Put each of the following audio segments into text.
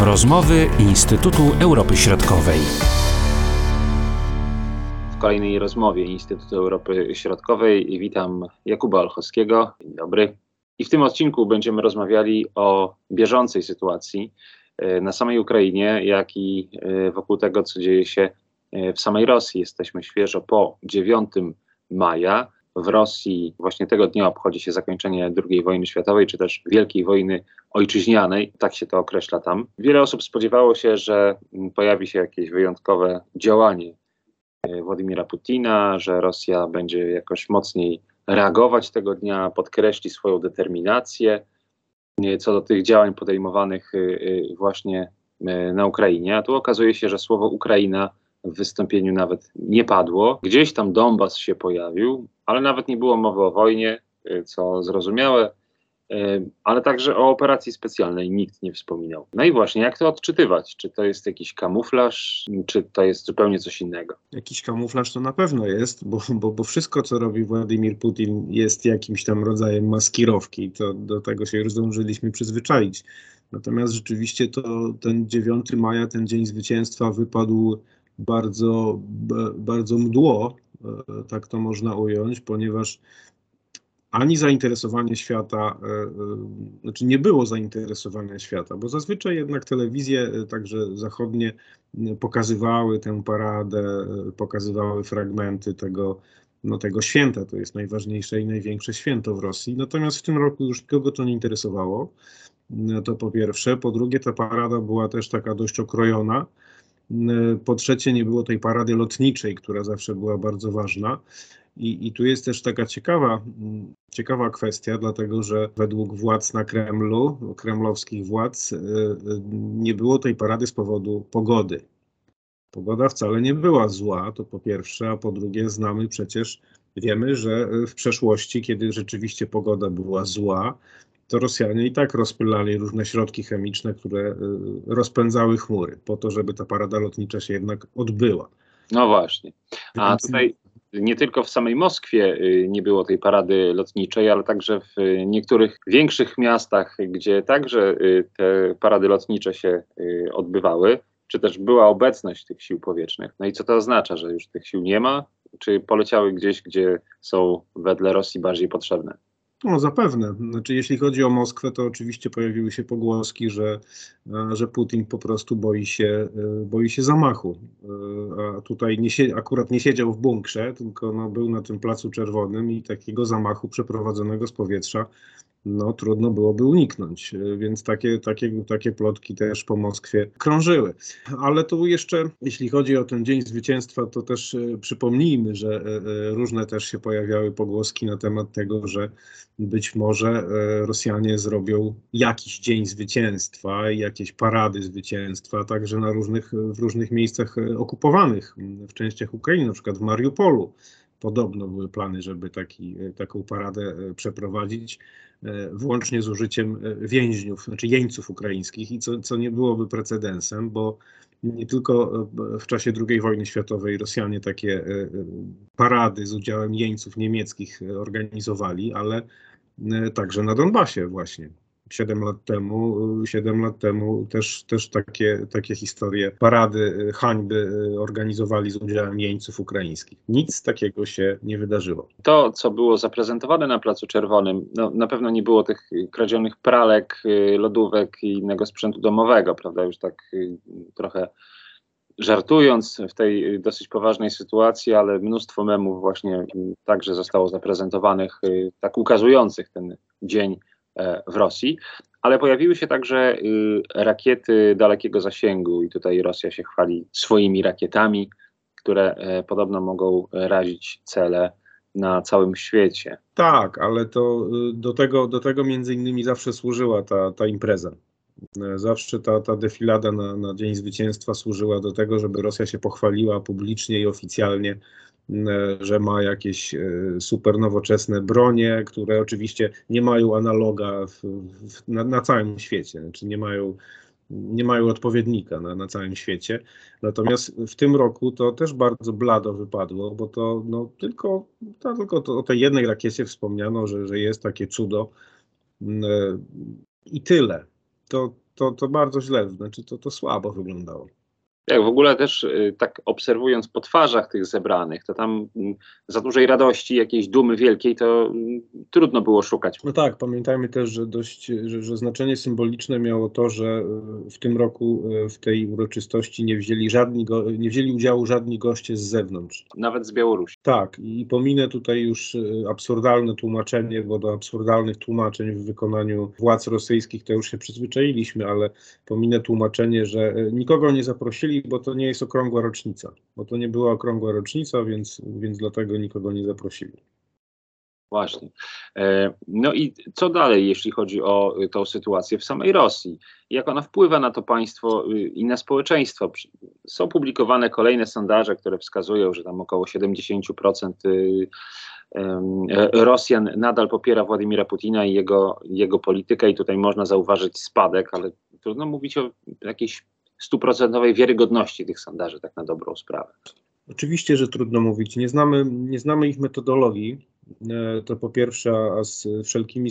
Rozmowy Instytutu Europy Środkowej. W kolejnej rozmowie Instytutu Europy Środkowej witam Jakuba Olchowskiego. Dzień dobry. I w tym odcinku będziemy rozmawiali o bieżącej sytuacji e, na samej Ukrainie, jak i e, wokół tego, co dzieje się e, w samej Rosji. Jesteśmy świeżo po 9 maja. W Rosji właśnie tego dnia obchodzi się zakończenie II wojny światowej, czy też Wielkiej Wojny Ojczyźnianej, tak się to określa tam. Wiele osób spodziewało się, że pojawi się jakieś wyjątkowe działanie Władimira Putina, że Rosja będzie jakoś mocniej reagować tego dnia, podkreśli swoją determinację co do tych działań podejmowanych y, właśnie na Ukrainie. A tu okazuje się, że słowo Ukraina w wystąpieniu nawet nie padło. Gdzieś tam Donbas się pojawił, ale nawet nie było mowy o wojnie, co zrozumiałe ale także o operacji specjalnej nikt nie wspominał. No i właśnie, jak to odczytywać? Czy to jest jakiś kamuflaż, czy to jest zupełnie coś innego? Jakiś kamuflaż to na pewno jest, bo, bo, bo wszystko, co robi Władimir Putin, jest jakimś tam rodzajem maskirowki. To do tego się już zdążyliśmy przyzwyczaić. Natomiast rzeczywiście to ten 9 maja, ten dzień zwycięstwa wypadł bardzo, bardzo mdło, e, tak to można ująć, ponieważ ani zainteresowanie świata, e, e, znaczy nie było zainteresowania świata, bo zazwyczaj jednak telewizje, także zachodnie, pokazywały tę paradę, pokazywały fragmenty tego, no, tego święta. To jest najważniejsze i największe święto w Rosji. Natomiast w tym roku już nikogo to nie interesowało. To po pierwsze. Po drugie, ta parada była też taka dość okrojona. Po trzecie, nie było tej parady lotniczej, która zawsze była bardzo ważna. I, I tu jest też taka ciekawa, mm, ciekawa kwestia, dlatego że według władz na Kremlu, kremlowskich władz, y, y, nie było tej parady z powodu pogody. Pogoda wcale nie była zła, to po pierwsze, a po drugie znamy przecież, wiemy, że w przeszłości, kiedy rzeczywiście pogoda była zła, to Rosjanie i tak rozpylali różne środki chemiczne, które y, rozpędzały chmury, po to, żeby ta parada lotnicza się jednak odbyła. No właśnie. A tutaj nie tylko w samej Moskwie y, nie było tej parady lotniczej, ale także w niektórych większych miastach, gdzie także y, te parady lotnicze się y, odbywały, czy też była obecność tych sił powietrznych. No i co to oznacza, że już tych sił nie ma, czy poleciały gdzieś, gdzie są wedle Rosji bardziej potrzebne? No zapewne. Znaczy, jeśli chodzi o Moskwę, to oczywiście pojawiły się pogłoski, że, e, że Putin po prostu boi się, e, boi się zamachu. E, a tutaj nie, akurat nie siedział w bunkrze, tylko no, był na tym placu czerwonym i takiego zamachu przeprowadzonego z powietrza no, trudno byłoby uniknąć. E, więc takie, takie, takie plotki też po Moskwie krążyły. Ale tu jeszcze, jeśli chodzi o ten Dzień Zwycięstwa, to też e, przypomnijmy, że e, różne też się pojawiały pogłoski na temat tego, że być może Rosjanie zrobią jakiś Dzień Zwycięstwa, jakieś parady zwycięstwa, także na różnych, w różnych miejscach okupowanych w częściach Ukrainy, na przykład w Mariupolu. Podobno były plany, żeby taki, taką paradę przeprowadzić. E, włącznie z użyciem e, więźniów, znaczy jeńców ukraińskich i co, co nie byłoby precedensem, bo nie tylko e, w czasie II wojny światowej Rosjanie takie parady z udziałem jeńców niemieckich organizowali, ale także na Donbasie właśnie. 7 lat temu, 7 lat temu też, też takie, takie historie, parady hańby organizowali z udziałem jeńców ukraińskich. Nic takiego się nie wydarzyło. To, co było zaprezentowane na Placu Czerwonym, no, na pewno nie było tych kradzionych pralek, lodówek i innego sprzętu domowego, prawda? Już tak y, trochę żartując w tej dosyć poważnej sytuacji, ale mnóstwo memów właśnie także zostało zaprezentowanych, y, tak ukazujących ten dzień w Rosji, ale pojawiły się także y, rakiety dalekiego zasięgu i tutaj Rosja się chwali swoimi rakietami, które e, podobno mogą razić cele na całym świecie. Tak, ale to y, do tego, do tego między innymi zawsze służyła ta, ta impreza. E, zawsze ta, ta defilada na, na Dzień Zwycięstwa służyła do tego, żeby Rosja się pochwaliła publicznie i oficjalnie E, że ma jakieś e, super nowoczesne bronie, które oczywiście nie mają analoga w, w, na, na, całym świecie, znaczy nie mają, nie mają odpowiednika na, na całym świecie. Natomiast w tym roku to też bardzo blado wypadło, bo to no, tylko, to, tylko to, o tej jednej rakiecie wspomniano, że, że jest takie cudo e, i tyle. To to, to bardzo źle, znaczy to, to słabo wyglądało. Jak w ogóle też y, tak obserwując po twarzach tych zebranych, to tam mm, za dużej radości, jakiejś dumy wielkiej, to mm, trudno było szukać. No tak, pamiętajmy też, że dość, że, że znaczenie symboliczne miało to, że y, w tym roku y, w tej uroczystości nie wzięli żadni, go, nie wzięli udziału żadni goście z zewnątrz. Nawet z Białorusi. Tak, i pominę tutaj już absurdalne tłumaczenie, bo do absurdalnych tłumaczeń w wykonaniu władz rosyjskich to już się przyzwyczailiśmy, ale pominę tłumaczenie, że nikogo nie zaprosili bo to nie jest okrągła rocznica. Bo to nie była okrągła rocznica, więc, więc dlatego nikogo nie zaprosili. Właśnie. E, no i co dalej, jeśli chodzi o tą sytuację w samej Rosji? Jak ona wpływa na to państwo y, i na społeczeństwo? Są publikowane kolejne sondaże, które wskazują, że tam około 70% y, Rosjan nadal popiera Władimira Putina i jego, jego politykę, i tutaj można zauważyć spadek, ale trudno mówić o jakiejś stuprocentowej wiarygodności tych sondaży, tak na dobrą sprawę. Oczywiście, że trudno mówić. Nie znamy, nie znamy ich metodologii. E, to po pierwsze, a z wszelkimi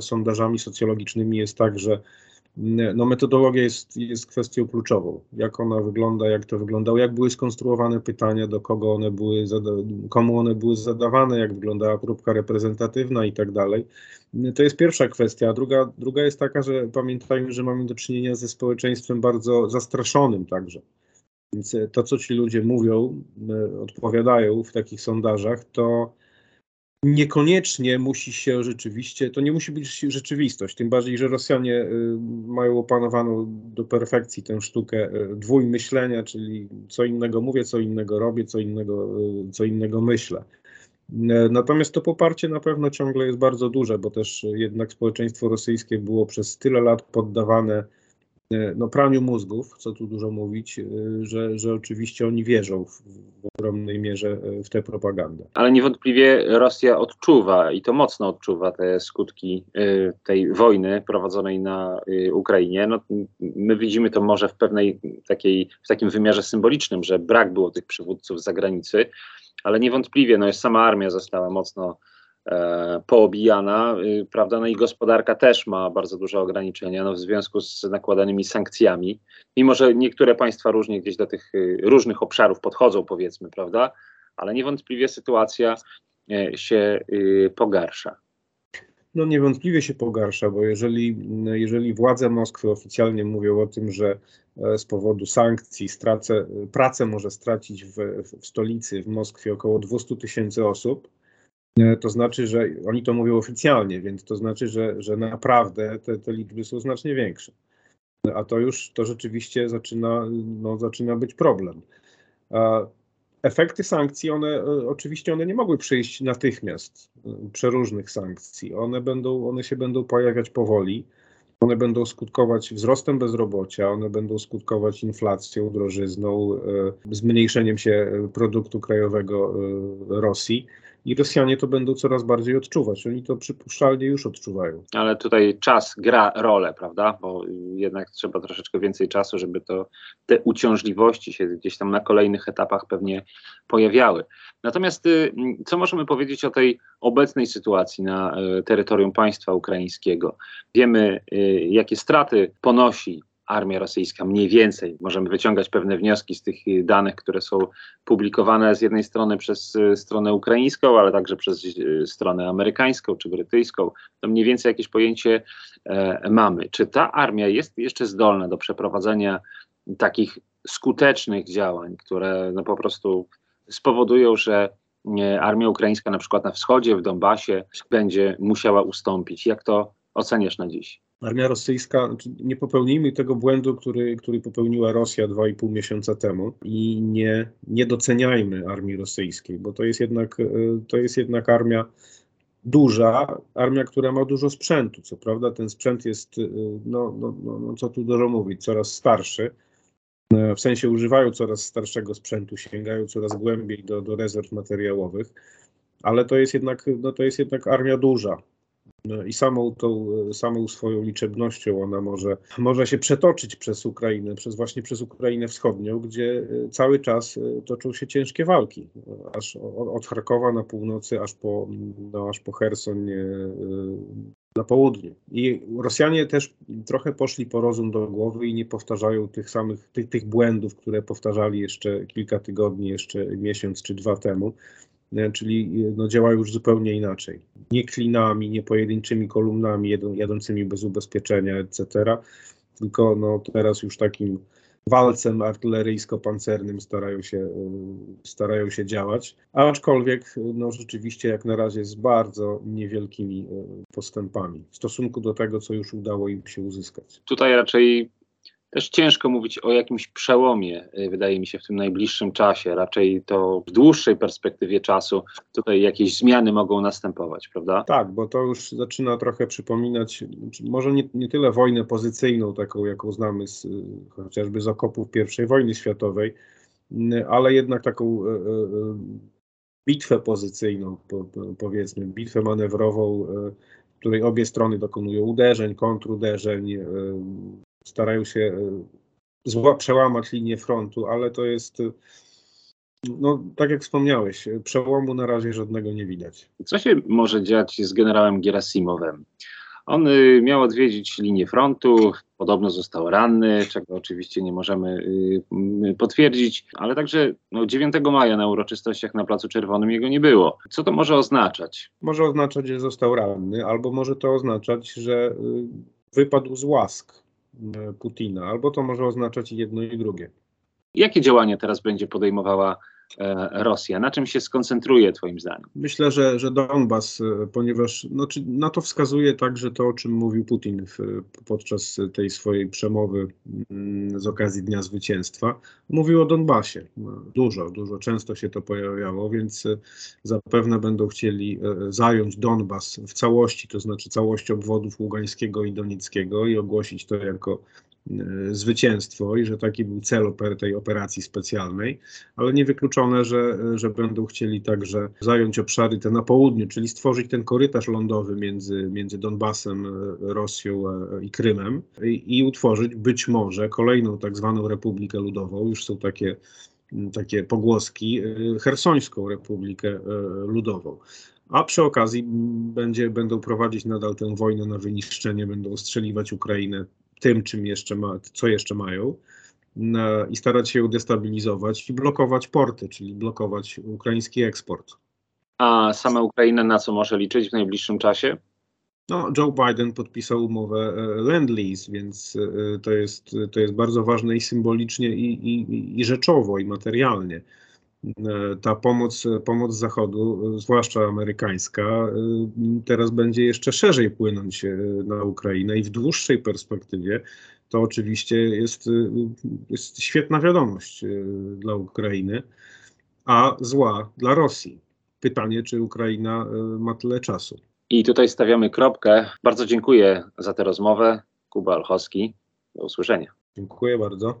sondażami socjologicznymi jest tak, że no, metodologia jest, jest kwestią kluczową. Jak ona wygląda, jak to wyglądało, jak były skonstruowane pytania, do kogo one były, komu one były zadawane, jak wyglądała próbka reprezentatywna i tak dalej. To jest pierwsza kwestia. Druga, druga jest taka, że pamiętajmy, że mamy do czynienia ze społeczeństwem bardzo zastraszonym także. Więc to, co ci ludzie mówią, e, odpowiadają w takich sondażach, to niekoniecznie musi się rzeczywiście, to nie musi być rzeczywistość, tym bardziej, że Rosjanie y, mają opanowaną do perfekcji tę sztukę y, dwójmyślenia, czyli co innego mówię, co innego robię, co innego, y, co innego myślę. Natomiast to poparcie na pewno ciągle jest bardzo duże, bo też jednak społeczeństwo rosyjskie było przez tyle lat poddawane no, praniu mózgów, co tu dużo mówić, e, że, że oczywiście oni wierzą w, w ogromnej mierze e, w tę propagandę. Ale niewątpliwie Rosja odczuwa i to mocno odczuwa te skutki tej wojny prowadzonej na Ukrainie. No, my widzimy to może w pewnej takiej, w takim wymiarze symbolicznym, że brak było tych przywódców z zagranicy, ale niewątpliwie no, sama armia została mocno E, poobijana, y, prawda, no i gospodarka też ma bardzo duże ograniczenia no, w związku z nakładanymi sankcjami, mimo że niektóre państwa różnie gdzieś do tych y, różnych obszarów podchodzą, powiedzmy, prawda, ale niewątpliwie sytuacja e, się y, pogarsza. No niewątpliwie się pogarsza, bo jeżeli, jeżeli władze Moskwy oficjalnie mówią o tym, że e, z powodu sankcji stracę, pracę może stracić w, w stolicy, w Moskwie około 200 tysięcy osób, E, to znaczy, że oni to mówią oficjalnie, więc to znaczy, że, że naprawdę te, te liczby są znacznie większe. A to już, to rzeczywiście zaczyna, no, zaczyna być problem. Efekty sankcji, one e, oczywiście one nie mogły przyjść natychmiast, e, przeróżnych sankcji. One, będą, one się będą pojawiać powoli. One będą skutkować wzrostem bezrobocia, one będą skutkować inflacją, drożyzną, zmniejszeniem się produktu krajowego Rosji i Rosjanie to będą coraz bardziej odczuwać. Oni to przypuszczalnie już odczuwają. Ale tutaj czas gra rolę, prawda? Bo jednak trzeba troszeczkę więcej czasu, żeby to te uciążliwości się gdzieś tam na kolejnych etapach pewnie pojawiały. Natomiast y, co możemy powiedzieć o tej obecnej sytuacji na y, terytorium państwa ukraińskiego? Wiemy, y, jakie straty ponosi armia rosyjska mniej więcej. Możemy wyciągać pewne wnioski z tych danych, które są publikowane z jednej strony przez e, stronę ukraińską, ale także przez e, stronę amerykańską czy brytyjską. To mniej więcej jakieś pojęcie e, mamy. Czy ta armia jest jeszcze zdolna do przeprowadzenia takich skutecznych działań, które no po prostu spowodują, że armia ukraińska na przykład na wschodzie, w Donbasie będzie musiała ustąpić. Jak to oceniasz na dziś? Armia rosyjska, znaczy nie popełnijmy tego błędu, który, który popełniła Rosja dwa i pół miesiąca temu i nie, nie doceniajmy armii rosyjskiej, bo to jest jednak, e, to jest jednak armia duża, armia, która ma dużo sprzętu. Co prawda ten sprzęt jest, e, no, no, no, no co tu dużo mówić, coraz starszy. E, w sensie używają coraz starszego sprzętu, sięgają coraz głębiej do, do rezerw materiałowych, ale to jest jednak, no, to jest jednak armia duża I samą tą, samą swoją liczebnością ona może, może się przetoczyć przez Ukrainę, przez właśnie przez Ukrainę Wschodnią, gdzie cały czas toczą się ciężkie walki. Aż od Charkowa na północy, aż po, no, aż po Herson na południu. I Rosjanie też trochę poszli po rozum do głowy i nie powtarzają tych samych, tych, tych błędów, które powtarzali jeszcze kilka tygodni, jeszcze miesiąc czy dwa temu. E, czyli no, działają już zupełnie inaczej. Nie klinami, nie pojedynczymi kolumnami jadącymi bez ubezpieczenia, etc., tylko no, teraz już takim walcem artyleryjsko-pancernym starają się, y, starają się działać, aczkolwiek no, rzeczywiście jak na razie z bardzo niewielkimi postępami w stosunku do tego, co już udało im się uzyskać. Tutaj raczej też ciężko mówić o jakimś przełomie, y, wydaje mi się, w tym najbliższym czasie. Raczej to w dłuższej perspektywie czasu tutaj jakieś zmiany mogą następować, prawda? Tak, bo to już zaczyna trochę przypominać, może nie, nie tyle wojnę pozycyjną, taką jaką znamy z, chociażby z okopów I wojny światowej, ale jednak taką bitwę pozycyjną, powiedzmy, bitwę manewrową, w której obie strony dokonują uderzeń, kontruderzeń, starają się e, zła, przełamać linię frontu, ale to jest, e, no tak jak wspomniałeś, e, przełomu na razie żadnego nie widać. Co się może dziać z generałem Gerasimowem? On miał odwiedzić linię frontu, podobno został ranny, czego oczywiście nie możemy potwierdzić, ale także no, 9 maja na uroczystościach na Placu Czerwonym jego nie było. Co to może oznaczać? Może oznaczać, że został ranny, albo może to oznaczać, że wypadł z łask Putina, albo to może oznaczać jedno i drugie. Jakie działania teraz będzie podejmowała e, Rosja? Na czym się skoncentruje, Twoim zdaniem? Myślę, że, że Donbas, e, ponieważ no, na to wskazuje także to, o czym mówił Putin w, podczas tej swojej przemowy mm, z okazji Dnia Zwycięstwa. Mówił o Donbasie. Dużo, dużo, często się to pojawiało, więc zapewne będą chcieli zająć Donbas w całości, to znaczy całość obwodów Ługańskiego i Donieckiego i ogłosić to jako E, zwycięstwo i że taki był cel tej operacji specjalnej, ale niewykluczone, że, że będą chcieli także zająć obszary te na południu, czyli stworzyć ten korytarz lądowy między, między Donbasem, e, Rosją e, i Krymem i, i utworzyć być może kolejną tak zwaną Republikę Ludową. Już są takie takie pogłoski, Hersońską Republikę Ludową. A przy okazji będzie, będą prowadzić nadal tę wojnę na wyniszczenie, będą ostrzeliwać Ukrainę tym, czym jeszcze ma, co jeszcze mają i starać się ją destabilizować i blokować porty, czyli blokować ukraiński eksport. A sama Ukraina na co może liczyć w najbliższym czasie? No, Joe Biden podpisał umowę e, Land-Lease, więc e, to jest, to jest bardzo ważne i symbolicznie, i, i, i rzeczowo, i materialnie. E, ta pomoc, pomoc Zachodu, zwłaszcza amerykańska, e, teraz będzie jeszcze szerzej płynąć e, na Ukrainę i w dłuższej perspektywie to oczywiście jest, jest świetna wiadomość dla Ukrainy, a zła dla Rosji. Pytanie, czy Ukraina ma tyle czasu. I tutaj stawiamy kropkę. Bardzo dziękuję za tę rozmowę. Kuba Alchowski. Do usłyszenia. Dziękuję bardzo.